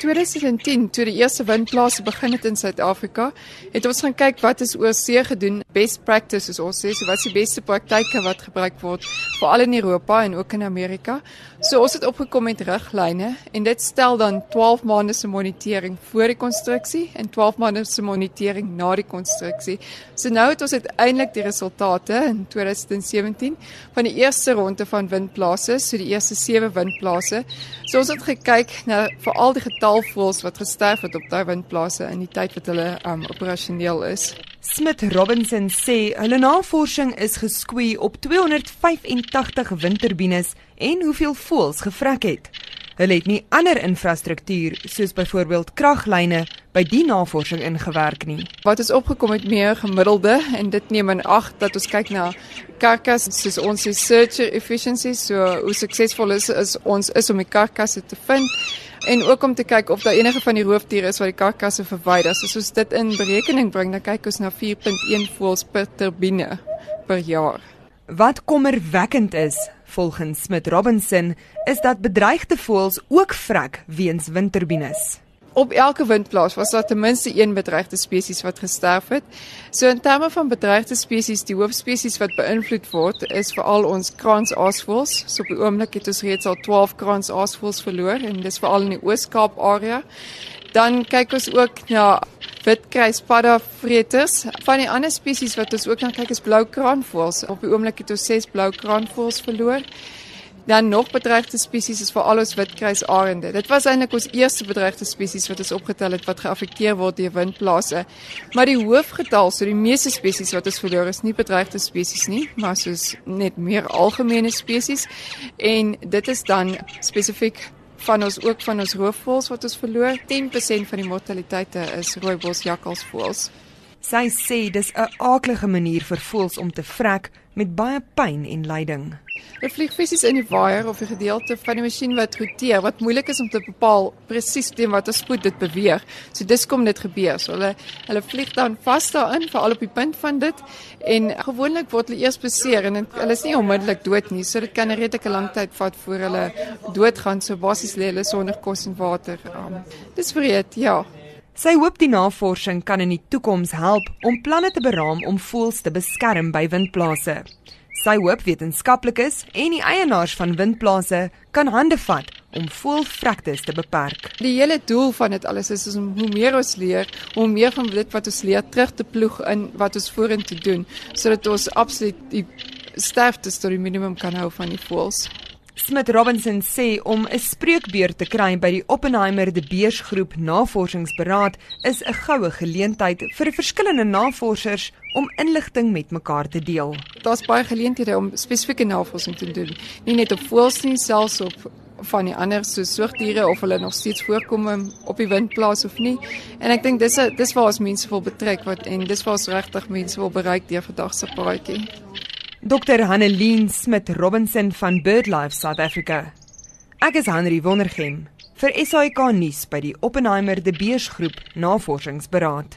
2010 toe die eerste windplase begin het in Suid-Afrika, het ons gaan kyk wat is oorsee gedoen, best practices ons sê, so wat is die beste praktyke wat gebruik word veral in Europa en ook in Amerika. So ons het opgekom met riglyne en dit stel dan 12 maande se monitering voor die konstruksie en 12 maande se monitering na die konstruksie. So nou het ons uiteindelik die resultate in 2017 van die eerste ronde van windplase, so die eerste 7 windplase. So ons het gekyk na veral die getal voëls wat gesterf het op daai windplase in die tyd wat hulle um, operasioneel is. Smith Robinson sê hulle navorsing is geskwee op 285 windturbines en hoeveel voëls gevrek het. Hulle het nie ander infrastruktuur soos byvoorbeeld kraglyne by die navorsing ingewerk nie. Wat is opgekom met meer gemiddelde en dit neem in ag dat ons kyk na karkas soos ons searcher efficiency so hoe suksesvol is, is ons is om die karkasse te vind en ook om te kyk of daar enige van die roofdiere is wat die karkasse verwyder. So as ons dit in berekening bring, dan kyk ons na 4.1 voëls per turbine per jaar. Wat kommerwekkend is, volgens Smith Robinson, is dat bedreigde voëls ook vrek weens windturbines. Op elke windplaas was daar ten minste een bedreigde spesies wat gesterf het. So in terme van bedreigde spesies, die hoofspesies wat beïnvloed word, is veral ons kraansaasvoëls. So op die oomblik het ons reeds al 12 kraansaasvoëls verloor en dis veral in die Oos-Kaap area. Dan kyk ons ook na witkruispadda vreters. Van die ander spesies wat ons ook na kyk is blou kraanvoëls. Op die oomblik het ons 6 blou kraanvoëls verloor. Dan nog bedreigde spesies is veral ons witkruisarende. Dit was eintlik ons eerste bedreigde spesies wat ons opgetel het wat geaffekteer word deur windplase. Maar die hoofgetal, so die meeste spesies wat ons verloor is nie bedreigde spesies nie, maar soos net meer algemene spesies en dit is dan spesifiek van ons ook van ons roofvoëls wat ons verloor. 10% van die mortaliteite is rooibos jakkalsvoëls. Sy sê dis 'n aardige manier vir voëls om te vrek met baie pyn en lyding. 'n Vliegvisies in die waier of 'n gedeelte van die masjien wat roteer, wat moeilik is om te bepaal presies teen watter spoed dit beweeg. So dis kom dit gebeur. So hulle hulle vlieg dan vas daarin, veral op die punt van dit en gewoonlik word hulle eers beseer en hulle is nie onmiddellik dood nie. So dit kan 'n redelike lang tyd vat voor hulle doodgaan. So basies lê hulle sonder kos en water. Um, dis vreed, ja. Sy hoop die navorsing kan in die toekoms help om planne te beraam om voëls te beskerm by windplase. Sy hoop wetenskaplikes en die eienaars van windplase kan hande vat om voelvrektes te beperk. Die hele doel van dit alles is, is om hoe meer ons leer, hoe meer van dit wat ons leer terug te ploeg in wat ons vorentoe doen, sodat ons absoluut die sterftes tot die minimum kan hou van die voëls. Smith Robinson sê om 'n spreekbeurt te kry by die Oppenheimer de Beers groep Navorsingsberaad is 'n goue geleentheid vir verskillende navorsers om inligting met mekaar te deel. Daar's baie geleenthede om spesifieke navorsing te doen, nie net op voëls nie, selfs op van die ander so soogdiere of hulle nog steeds voorkom op die windplaas of nie. En ek dink dis a, dis waar ons mense wil betrek wat en dis waar ons regtig mense wil bereik deur vandag se praatjie. Dr. Hanneleen Smit Robinson van BirdLife South Africa. Ek is Henry Wondergem vir SAK nuus by die Oppenheimer de Beers groep Navorsingsberaad.